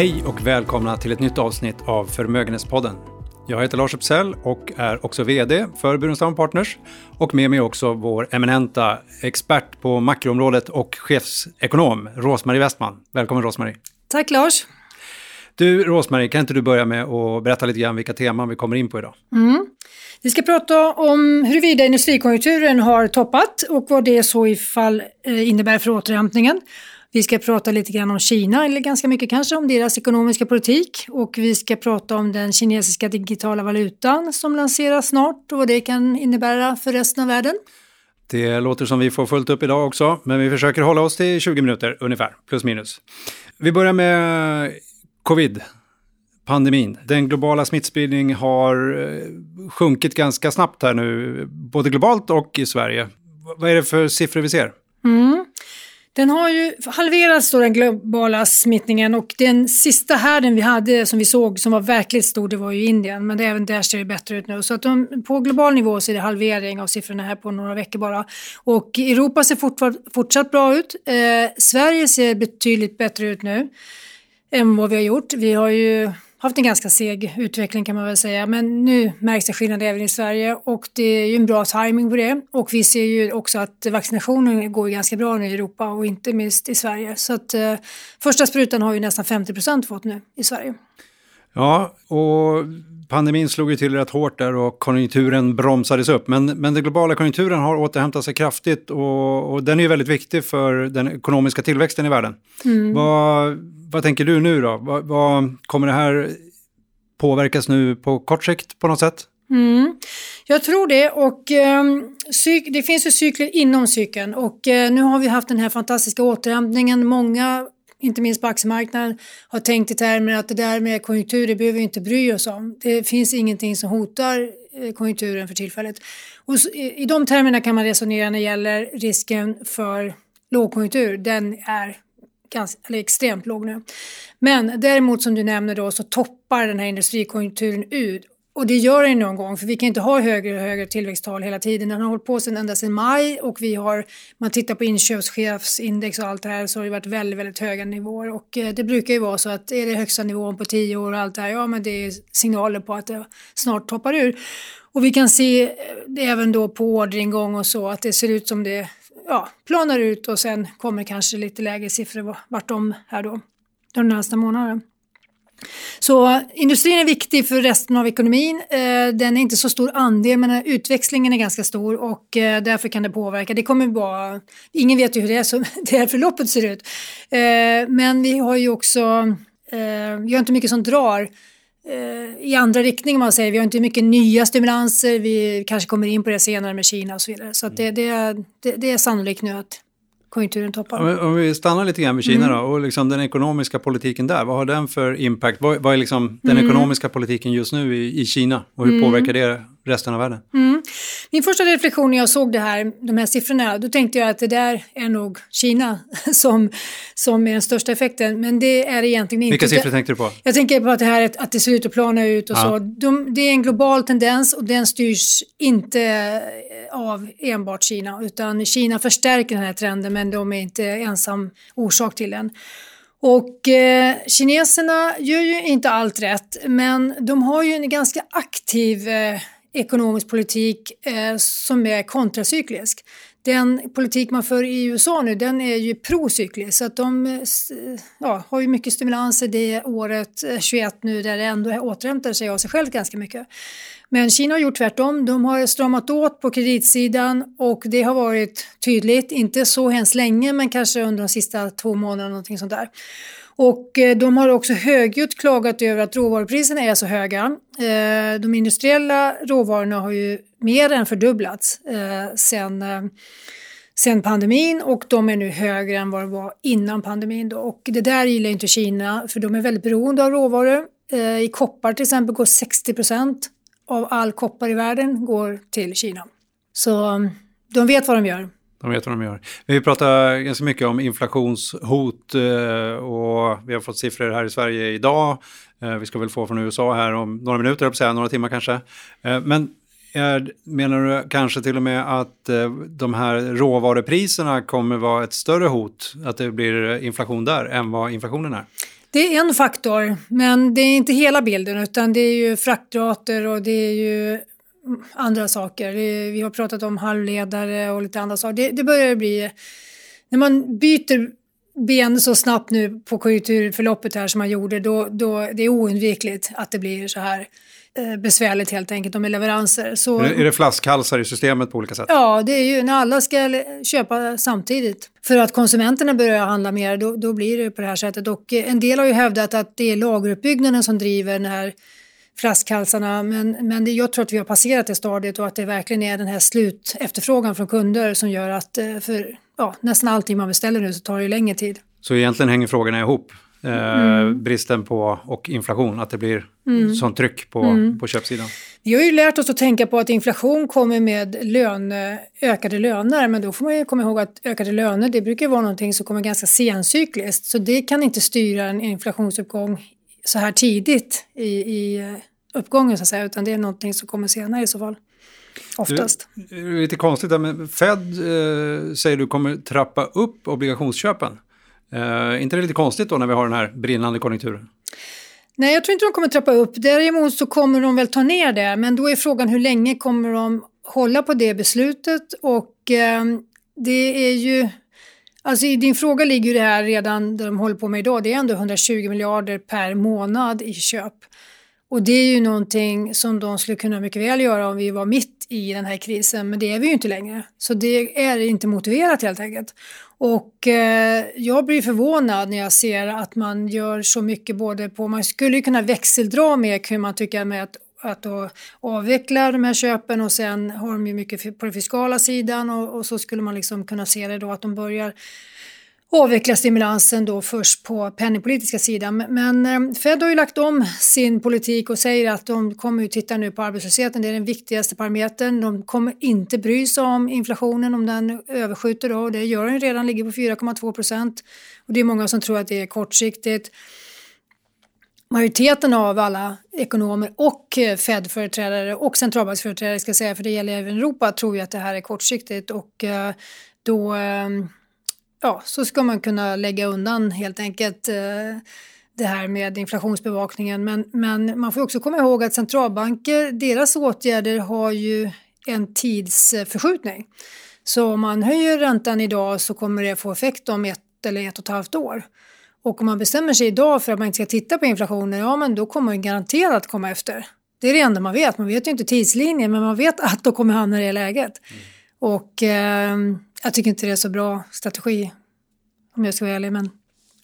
Hej och välkomna till ett nytt avsnitt av Förmögenhetspodden. Jag heter Lars Uppsell och är också VD för Burenstam Partners. Och med mig också vår eminenta expert på makroområdet och chefsekonom, Rosmarie Westman. Välkommen Rosmarie. Tack Lars. Du Rosmarie, kan inte du börja med att berätta lite grann vilka teman vi kommer in på idag? Mm. Vi ska prata om huruvida industrikonjunkturen har toppat och vad det så ifall eh, innebär för återhämtningen. Vi ska prata lite grann om Kina, eller ganska mycket kanske, om deras ekonomiska politik. Och vi ska prata om den kinesiska digitala valutan som lanseras snart och vad det kan innebära för resten av världen. Det låter som vi får fullt upp idag också, men vi försöker hålla oss till 20 minuter ungefär, plus minus. Vi börjar med covid, pandemin. Den globala smittspridningen har eh, sjunkit ganska snabbt här nu, både globalt och i Sverige. Vad är det för siffror vi ser? Mm. Den har ju halverats då den globala smittningen och den sista härden vi hade som vi såg som var verkligt stor det var ju Indien men även där ser det bättre ut nu. Så att de, på global nivå så är det halvering av siffrorna här på några veckor bara. Och Europa ser fortfar, fortsatt bra ut. Eh, Sverige ser betydligt bättre ut nu än vad vi har gjort. Vi har ju haft en ganska seg utveckling kan man väl säga. Men nu märks det skillnad även i Sverige och det är ju en bra timing på det. Och vi ser ju också att vaccinationen går ganska bra nu i Europa och inte minst i Sverige. Så att eh, första sprutan har ju nästan 50 procent fått nu i Sverige. Ja, och pandemin slog ju till rätt hårt där och konjunkturen bromsades upp. Men, men den globala konjunkturen har återhämtat sig kraftigt och, och den är ju väldigt viktig för den ekonomiska tillväxten i världen. Mm. Vad, vad tänker du nu då? Vad, vad, kommer det här påverkas nu på kort sikt på något sätt? Mm. Jag tror det och eh, det finns ju cykler inom cykeln och eh, nu har vi haft den här fantastiska återhämtningen. Många inte minst på aktiemarknaden, har tänkt i termer att det där med konjunktur, det behöver vi inte bry oss om. Det finns ingenting som hotar eh, konjunkturen för tillfället. Och I de termerna kan man resonera när det gäller risken för lågkonjunktur. Den är ganska, eller extremt låg nu. Men däremot som du nämner då så toppar den här industrikonjunkturen ut och det gör den någon gång, för vi kan inte ha högre och högre tillväxttal hela tiden. Den har hållit på sedan ända sedan maj och vi har, man tittar på inköpschefsindex och allt det här så har det varit väldigt, väldigt höga nivåer. Och eh, det brukar ju vara så att är det högsta nivån på tio år och allt det här, ja men det är signaler på att det snart toppar ur. Och vi kan se eh, det även då på orderingång och så att det ser ut som det ja, planar ut och sen kommer kanske lite lägre siffror vartom här då de närmaste månaderna. Så industrin är viktig för resten av ekonomin. Eh, den är inte så stor andel men utväxlingen är ganska stor och eh, därför kan det påverka. Det kommer vara, ingen vet ju hur det, är, så det här förloppet ser ut. Eh, men vi har ju också, vi har inte mycket som drar i andra riktningar man säger. Vi har inte mycket nya stimulanser, vi kanske kommer in på det senare med Kina och så vidare. Så det, det, det, det är sannolikt nu att konjunkturen toppar. Om vi stannar lite grann vid Kina mm. då, och liksom den ekonomiska politiken där, vad har den för impact? Vad, vad är liksom den mm. ekonomiska politiken just nu i, i Kina och hur mm. påverkar det resten av världen? Mm. Min första reflektion när jag såg det här, de här siffrorna, då tänkte jag att det där är nog Kina som, som är den största effekten, men det är egentligen inte. Vilka siffror tänkte du på? Jag tänker på att det här att det ser ut att plana ut och ja. så. De, det är en global tendens och den styrs inte av enbart Kina, utan Kina förstärker den här trenden, men de är inte ensam orsak till den. Och eh, kineserna gör ju inte allt rätt, men de har ju en ganska aktiv eh, ekonomisk politik eh, som är kontracyklisk. Den politik man för i USA nu den är ju procyklisk så att de eh, ja, har ju mycket stimulanser det året eh, 21 nu där det ändå återhämtar sig av sig själv ganska mycket. Men Kina har gjort tvärtom. De har stramat åt på kreditsidan och det har varit tydligt, inte så hemskt länge men kanske under de sista två månaderna någonting sånt där. Och eh, de har också högljutt klagat över att råvarupriserna är så höga. Eh, de industriella råvarorna har ju mer än fördubblats eh, sen, sen pandemin och de är nu högre än vad de var innan pandemin. Då. Och det där gillar inte Kina för de är väldigt beroende av råvaror. I koppar till exempel går 60 procent av all koppar i världen går till Kina. Så mm, de vet vad de gör. De vet vad de gör. Vi pratar ganska mycket om inflationshot eh, och vi har fått siffror här i Sverige idag. Eh, vi ska väl få från USA här om några minuter, jag säga, några timmar kanske. Eh, men är, menar du kanske till och med att de här råvarupriserna kommer vara ett större hot, att det blir inflation där, än vad inflationen är? Det är en faktor, men det är inte hela bilden utan det är ju fraktrater och det är ju andra saker. Vi har pratat om halvledare och lite andra saker. Det, det börjar bli... När man byter ben så snabbt nu på konjunkturförloppet här som man gjorde, då, då det är oundvikligt att det blir så här eh, besvärligt helt enkelt med leveranser. Så, är, det, är det flaskhalsar i systemet på olika sätt? Ja, det är ju när alla ska köpa samtidigt. För att konsumenterna börjar handla mer, då, då blir det på det här sättet. Och en del har ju hävdat att det är lageruppbyggnaden som driver den här flaskhalsarna. Men, men det, jag tror att vi har passerat det stadiet och att det verkligen är den här slutefterfrågan från kunder som gör att eh, för ja, nästan allting man beställer nu så tar det längre tid. Så egentligen hänger frågorna ihop? Eh, mm. Bristen på och inflation, att det blir mm. sånt tryck på, mm. på köpsidan. Vi har ju lärt oss att tänka på att inflation kommer med lön, ökade löner, men då får man ju komma ihåg att ökade löner det brukar vara någonting som kommer ganska sencykliskt, så det kan inte styra en inflationsuppgång så här tidigt i, i uppgången så att säga, utan det är någonting som kommer senare i så fall. Oftast. Det är lite konstigt, men Fed eh, säger du kommer trappa upp obligationsköpen. Eh, inte det lite konstigt då när vi har den här brinnande konjunkturen? Nej, jag tror inte de kommer trappa upp. Däremot så kommer de väl ta ner det, men då är frågan hur länge kommer de hålla på det beslutet och eh, det är ju Alltså i din fråga ligger ju det här redan där de håller på med idag. Det är ändå 120 miljarder per månad i köp. Och det är ju någonting som de skulle kunna mycket väl göra om vi var mitt i den här krisen, men det är vi ju inte längre. Så det är inte motiverat helt enkelt. Och eh, jag blir förvånad när jag ser att man gör så mycket både på, man skulle ju kunna växeldra med hur man tycker med att att avveckla de här köpen och sen har de ju mycket på den fiskala sidan och, och, så skulle man liksom kunna se det då att de börjar avveckla stimulansen då först på penningpolitiska sidan. Men eh, Fed har ju lagt om sin politik och säger att de kommer att titta nu på arbetslösheten, det är den viktigaste parametern. De kommer inte bry sig om inflationen om den överskjuter då, det gör den redan, ligger på 4,2 procent. Och det är många som tror att det är kortsiktigt. Majoriteten av alla ekonomer och eh, Fed-företrädare och centralbanksföreträdare ska säga, för det gäller även Europa, tror ju att det här är kortsiktigt och eh, då ehm, ja, så ska man kunna lägga undan helt enkelt eh, det här med inflationsbevakningen. Men, men man får också komma ihåg att centralbanker, deras åtgärder har ju en tidsförskjutning. Så om man höjer räntan idag så kommer det få effekt om ett eller ett och ett halvt år. Och om man bestämmer sig idag för att man inte ska titta på inflationen, ja men då kommer man garanterat komma efter. Det är det enda man vet. Man vet ju inte tidslinjen, men man vet att då kommer hamna i det läget. Mm. Och eh, jag tycker inte det är så bra strategi om jag ska vara ärlig. Men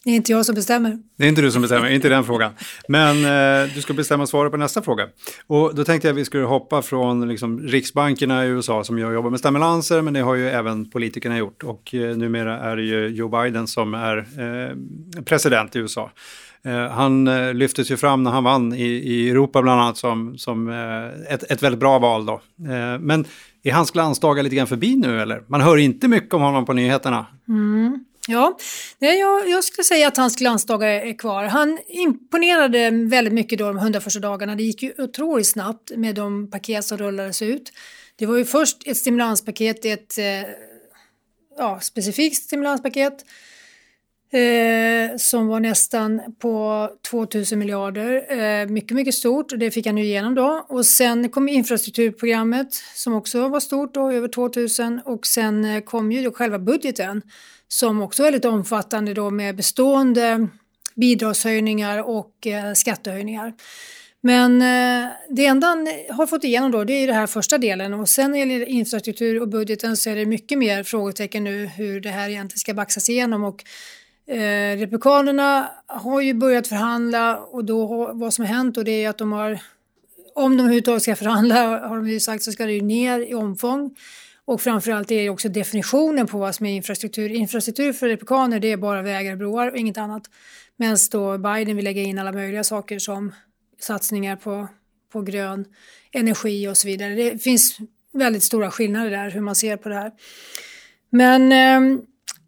det är inte jag som bestämmer. Det är inte du som bestämmer, inte den frågan. Men eh, du ska bestämma svaret på nästa fråga. Och då tänkte jag att vi skulle hoppa från liksom, riksbankerna i USA som jobbar med stimulanser, men det har ju även politikerna gjort. Och eh, numera är det ju Joe Biden som är eh, president i USA. Eh, han eh, lyftes ju fram när han vann i, i Europa bland annat som, som eh, ett, ett väldigt bra val då. men är hans glansdagar lite grann förbi nu eller? Man hör inte mycket om honom på nyheterna. Mm. Ja, jag, jag skulle säga att hans glansdagar är kvar. Han imponerade väldigt mycket då de 100 första dagarna. Det gick ju otroligt snabbt med de paket som rullades ut. Det var ju först ett stimulanspaket, ett eh, ja, specifikt stimulanspaket eh, som var nästan på 2000 miljarder. Eh, mycket, mycket stort och det fick han ju igenom då. Och sen kom infrastrukturprogrammet som också var stort då, över 2000 och sen eh, kom ju då själva budgeten som också är väldigt omfattande då med bestående bidragshöjningar och eh, skattehöjningar. Men eh, det enda han har fått igenom då det är den här första delen och sen när det gäller infrastruktur och budgeten så är det mycket mer frågetecken nu hur det här egentligen ska baxas igenom och eh, Republikanerna har ju börjat förhandla och då vad som har hänt och det är att de har om de överhuvudtaget ska förhandla har de ju sagt så ska det ju ner i omfång. Och framförallt är det också definitionen på vad som är infrastruktur. Infrastruktur för republikaner det är bara vägar och broar och inget annat. Medan då Biden vill lägga in alla möjliga saker som satsningar på, på grön energi och så vidare. Det finns väldigt stora skillnader där hur man ser på det här. Men eh,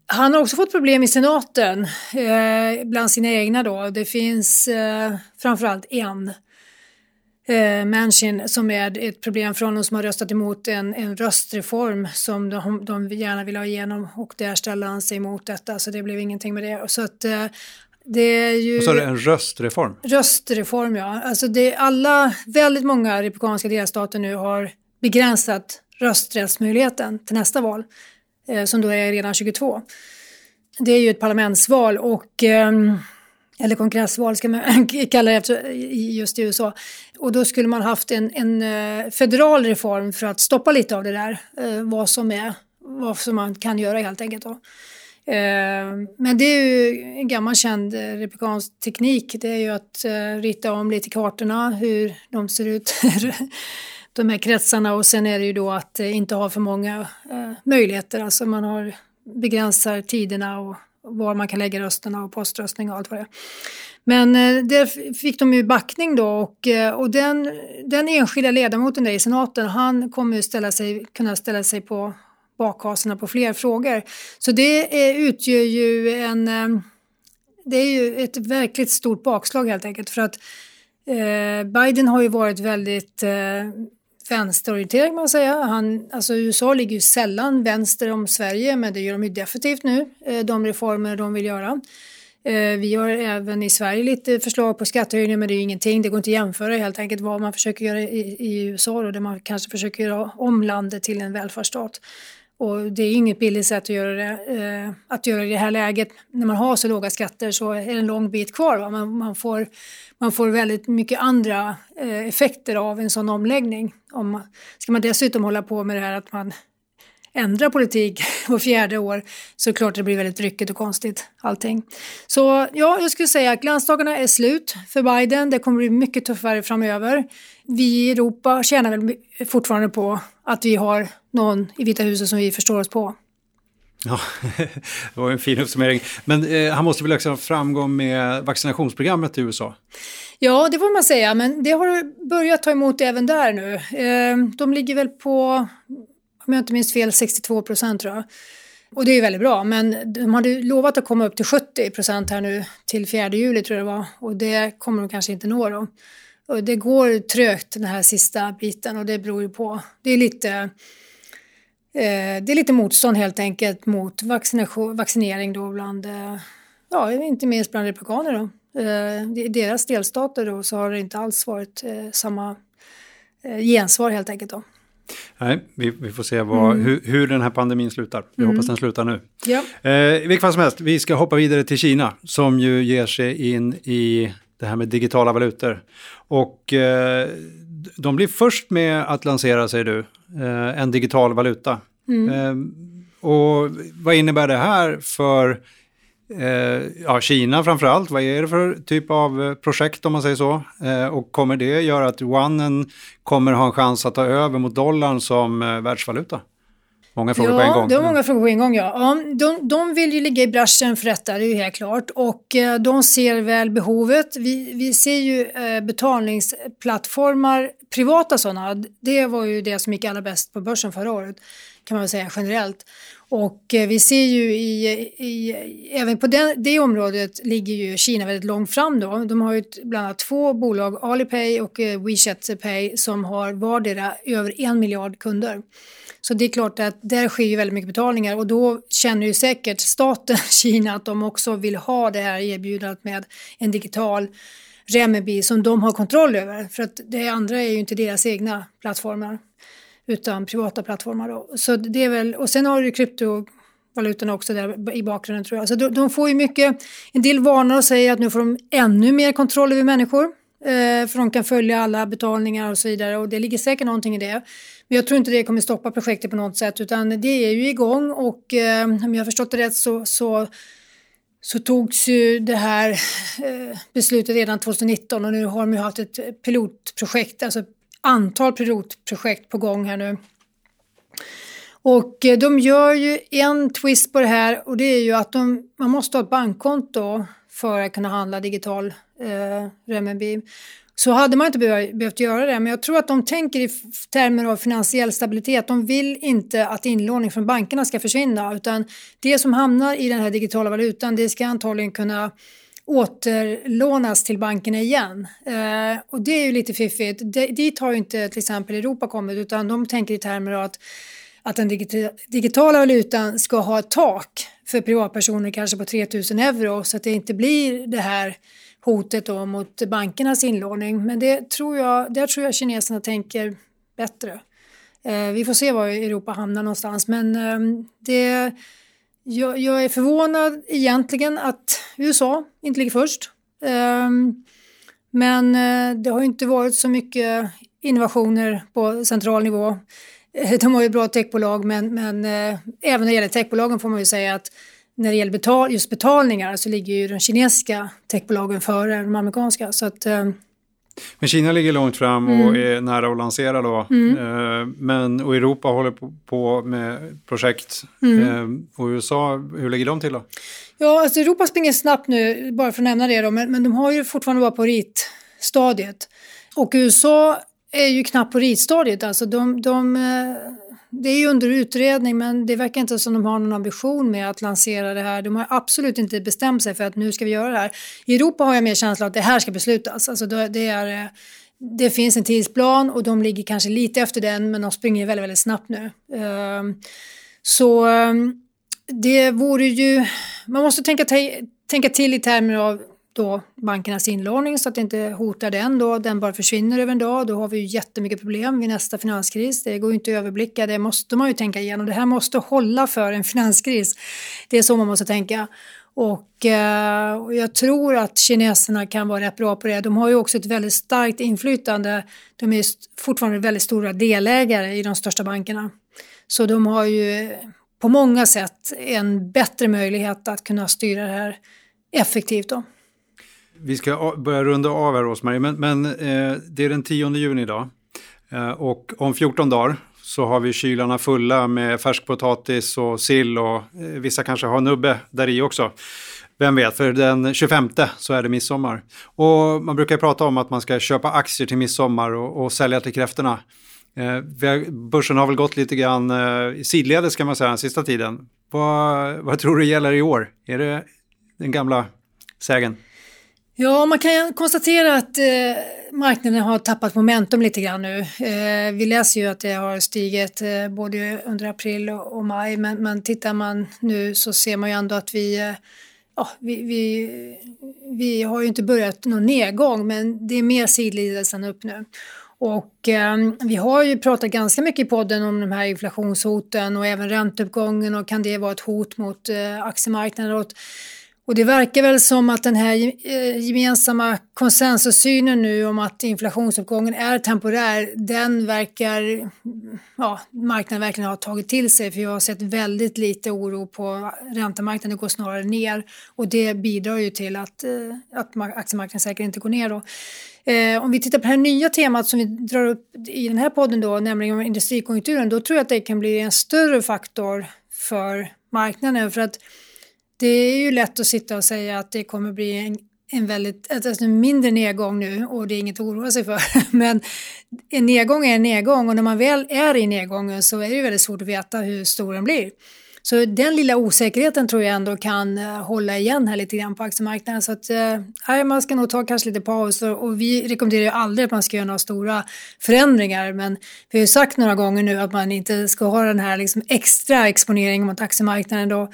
han har också fått problem i senaten eh, bland sina egna då. Det finns eh, framförallt en eh, Manchin som är ett problem från de som har röstat emot en, en röstreform som de, de gärna vill ha igenom och där ställer han sig emot detta så det blev ingenting med det. Så att, eh, Det är ju... Och så är det en röstreform? Röstreform, ja. Alltså det, alla, väldigt många republikanska delstater nu har begränsat rösträttsmöjligheten till nästa val, eh, som då är redan 22. Det är ju ett parlamentsval och eh, eller kongressval ska man kalla det efter, just i USA. Och då skulle man haft en, en eh, federal reform för att stoppa lite av det där, eh, vad som är, vad som man kan göra helt enkelt. Då. Eh, men det är ju en gammal känd republikansk teknik, det är ju att rita om lite kartorna, hur de ser ut, de här kretsarna och sen är det ju då att inte ha för många möjligheter, alltså man har begränsar tiderna och var man kan lägga rösterna och poströstning och allt vad det är. Men eh, där fick de ju backning då och, eh, och den, den enskilda ledamoten där i senaten han kommer ställa sig, kunna ställa sig på bakhasorna på fler frågor. Så det är, utgör ju en... Eh, det är ju ett verkligt stort bakslag helt enkelt för att eh, Biden har ju varit väldigt eh, vänsterorientering. man säga. Han, alltså USA ligger ju sällan vänster om Sverige men det gör de ju definitivt nu, eh, de reformer de vill göra. Eh, vi har även i Sverige lite förslag på skattehöjningar men det är ju ingenting, det går inte att jämföra helt enkelt vad man försöker göra i, i USA då, där man kanske försöker göra om landet till en välfärdsstat. Och det är inget billigt sätt att göra det, eh, att göra det i det här läget. När man har så låga skatter så är det en lång bit kvar. Man, man, får, man får väldigt mycket andra eh, effekter av en sån omläggning. Om, ska man dessutom hålla på med det här att man ändrar politik var fjärde år så är det klart det blir väldigt ryckigt och konstigt allting. Så ja, jag skulle säga att glansdagarna är slut för Biden. Det kommer bli mycket tuffare framöver. Vi i Europa tjänar väl fortfarande på att vi har någon i Vita huset som vi förstår oss på. Ja, det var en fin uppsummering. Men eh, han måste väl också ha framgång med vaccinationsprogrammet i USA? Ja, det får man säga, men det har börjat ta emot även där nu. Eh, de ligger väl på, om jag inte minns fel, 62 procent tror jag. Och det är ju väldigt bra, men de hade lovat att komma upp till 70 procent här nu till 4 juli tror jag det var. Och det kommer de kanske inte nå då. Och det går trögt den här sista biten och det beror ju på, det är lite eh, det är lite motstånd helt enkelt mot vaccinering då bland, eh, ja inte minst bland republikaner då. Eh, I deras delstater då så har det inte alls varit samma gensvar helt enkelt då. Nej, vi, vi får se vad, mm. hur, hur, den här pandemin slutar. Vi mm. hoppas den slutar nu. Ja. Eh, I vilket fall som helst, vi ska hoppa vidare till Kina som ju ger sig in i det här med digitala valutor. Och eh, de blir först med att lansera, säger du, eh, en digital valuta. Mm. Eh, och vad innebär det här för eh, ja, Kina framför allt? Vad är det för typ av eh, projekt om man säger så? Eh, och kommer det göra att yuanen kommer ha en chans att ta över mot dollarn som världsvaluta? Många frågor ja, på en gång. det var många frågor på en gång. Ja. ja de, de vill ju ligga i bräschen för detta, det är ju helt klart. Och eh, de ser väl behovet. Vi, vi ser ju eh, betalningsplattformar, privata sådana. Det var ju det som gick allra bäst på börsen förra året, kan man säga generellt. Och eh, vi ser ju i, i även på det, det området ligger ju Kina väldigt långt fram då. De har ju bland annat två bolag, Alipay och eh, WeChat Pay, som har vardera över en miljard kunder. Så det är klart att där sker ju väldigt mycket betalningar och då känner ju säkert staten Kina att de också vill ha det här erbjudandet med en digital renminbi som de har kontroll över. För att det andra är ju inte deras egna plattformar utan privata plattformar. Då. Så det är väl, och sen har du kryptovalutorna också där i bakgrunden tror jag. Så de, de får ju mycket, en del varnar och säger att nu får de ännu mer kontroll över människor. Eh, för de kan följa alla betalningar och så vidare och det ligger säkert någonting i det. Men jag tror inte det kommer stoppa projektet på något sätt utan det är ju igång och eh, om jag har förstått det rätt så, så, så togs ju det här eh, beslutet redan 2019 och nu har de ju haft ett pilotprojekt, alltså antal pilotprojekt på gång här nu. Och eh, de gör ju en twist på det här och det är ju att de, man måste ha ett bankkonto för att kunna handla digital eh, renminbi. Så hade man inte behövt göra det, men jag tror att de tänker i termer av finansiell stabilitet. De vill inte att inlåning från bankerna ska försvinna, utan det som hamnar i den här digitala valutan, det ska antagligen kunna återlånas till bankerna igen. Eh, och det är ju lite fiffigt. De, dit har ju inte till exempel Europa kommit, utan de tänker i termer av att, att den digitala valutan ska ha ett tak för privatpersoner kanske på 3000 euro så att det inte blir det här hotet då mot bankernas inlåning. Men det tror jag, där tror jag kineserna tänker bättre. Eh, vi får se var Europa hamnar någonstans men eh, det, jag, jag, är förvånad egentligen att USA inte ligger först. Um, men eh, det har inte varit så mycket innovationer på central nivå. Eh, de har ju bra techbolag men, men eh, även när det gäller techbolagen får man ju säga att när det gäller betal, just betalningar så ligger ju de kinesiska techbolagen före de amerikanska. Så att, eh, men Kina ligger långt fram och mm. är nära att lansera då. Mm. Eh, men, och Europa håller på, med projekt. Mm. Eh, och USA, hur ligger de till då? Ja, alltså Europa springer snabbt nu, bara för att nämna det då, men, men de har ju fortfarande bara på ritstadiet. Och USA är ju knappt på ritstadiet, alltså de, de det är ju under utredning men det verkar inte som de har någon ambition med att lansera det här. De har absolut inte bestämt sig för att nu ska vi göra det här. I Europa har jag mer känsla att det här ska beslutas. Alltså det, är, eh, det finns en tidsplan och de ligger kanske lite efter den men de springer väldigt, väldigt snabbt nu. Ehm, så ehm, det vore ju, man måste tänka, tänka till i termer av då bankernas inlåning så att det inte hotar den då, den bara försvinner över en dag. Då har vi ju jättemycket problem vid nästa finanskris. Det går ju inte att överblicka, det måste man ju tänka igenom. Det här måste hålla för en finanskris. Det är så man måste tänka. Och eh, jag tror att kineserna kan vara rätt bra på det. De har ju också ett väldigt starkt inflytande. De är fortfarande väldigt stora delägare i de största bankerna. Så de har ju på många sätt en bättre möjlighet att kunna styra det här effektivt. Då. Vi ska börja runda av här Rosmarie, men, men eh, det är den 10 juni idag. Eh, och om 14 dagar så har vi kylarna fulla med färskpotatis och sill och eh, vissa kanske har nubbe där i också. Vem vet, för den 25 så är det midsommar. Och man brukar prata om att man ska köpa aktier till midsommar och, och sälja till kräftorna. Eh, börsen har väl gått lite grann eh, sidledes kan man säga den sista tiden. Vad, vad tror du gäller i år? Är det den gamla sägen? Ja, man kan konstatera att eh, marknaden har tappat momentum lite grann nu. Eh, vi läser ju att det har stigit eh, både under april och, och maj, men, men tittar man nu så ser man ju ändå att vi eh, Ja, vi, vi, vi har ju inte börjat någon nedgång men det är mer sidledes än upp nu. Och eh, vi har ju pratat ganska mycket i podden om de här inflationshoten och även ränteuppgången och kan det vara ett hot mot eh, aktiemarknaden. Och och det verkar väl som att den här eh, gemensamma konsensussynen nu om att inflationsuppgången är temporär, den verkar ja, marknaden verkligen ha tagit till sig. För jag har sett väldigt lite oro på räntemarknaden, det går snarare ner. Och det bidrar ju till att, eh, att aktiemarknaden säkert inte går ner då. Eh, om vi tittar på det här nya temat som vi drar upp i den här podden då, nämligen industrikonjunkturen, då tror jag att det kan bli en större faktor för marknaden. För att det är ju lätt att sitta och säga att det kommer bli en, en väldigt, alltså en mindre nedgång nu och det är inget att oroa sig för. Men en nedgång är en nedgång och när man väl är i nedgången så är det väldigt svårt att veta hur stor den blir. Så den lilla osäkerheten tror jag ändå kan eh, hålla igen här lite grann på aktiemarknaden. Så att, eh, man ska nog ta kanske lite paus och, och, vi rekommenderar ju aldrig att man ska göra några stora förändringar. Men vi har ju sagt några gånger nu att man inte ska ha den här liksom extra exponeringen mot aktiemarknaden då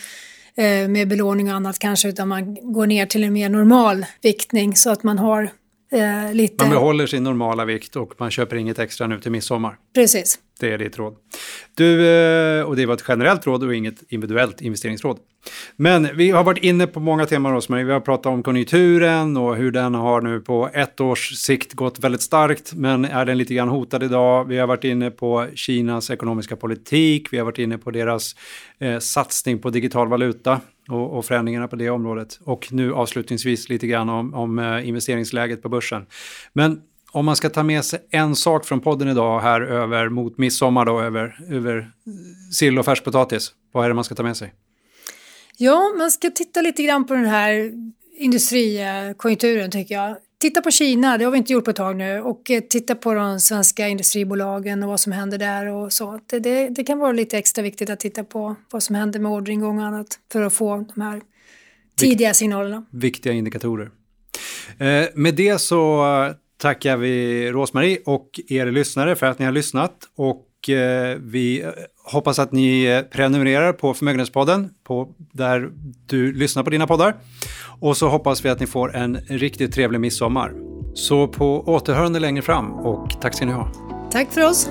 med belåning och annat kanske utan man går ner till en mer normal viktning så att man har eh, lite... Man behåller sin normala vikt och man köper inget extra nu till midsommar. Precis. Det är ditt råd. Du, eh, och det var ett generellt råd och inget individuellt investeringsråd. Men vi har varit inne på många teman, Rosmarie. Vi har pratat om konjunkturen och hur den har nu på ett års sikt gått väldigt starkt, men är den lite grann hotad idag? Vi har varit inne på Kinas ekonomiska politik, vi har varit inne på deras eh, satsning på digital valuta och, och förändringarna på det området. Och nu avslutningsvis lite grann om, om eh, investeringsläget på börsen. Men om man ska ta med sig en sak från podden idag här över mot midsommar då, över, över sill och färskpotatis, vad är det man ska ta med sig? Ja, man ska titta lite grann på den här industrikonjunkturen tycker jag. Titta på Kina, det har vi inte gjort på ett tag nu, och eh, titta på de svenska industribolagen och vad som händer där och så. Det, det, det kan vara lite extra viktigt att titta på vad som händer med orderingång och annat för att få de här tidiga signalerna. Viktiga indikatorer. Eh, med det så tackar vi Rosmarie och er lyssnare för att ni har lyssnat. Och eh, vi eh, hoppas att ni eh, prenumererar på Förmögenhetspodden på där du lyssnar på dina poddar. Och så hoppas vi att ni får en riktigt trevlig midsommar. Så på återhörande längre fram och tack ska ni ha. Tack för oss.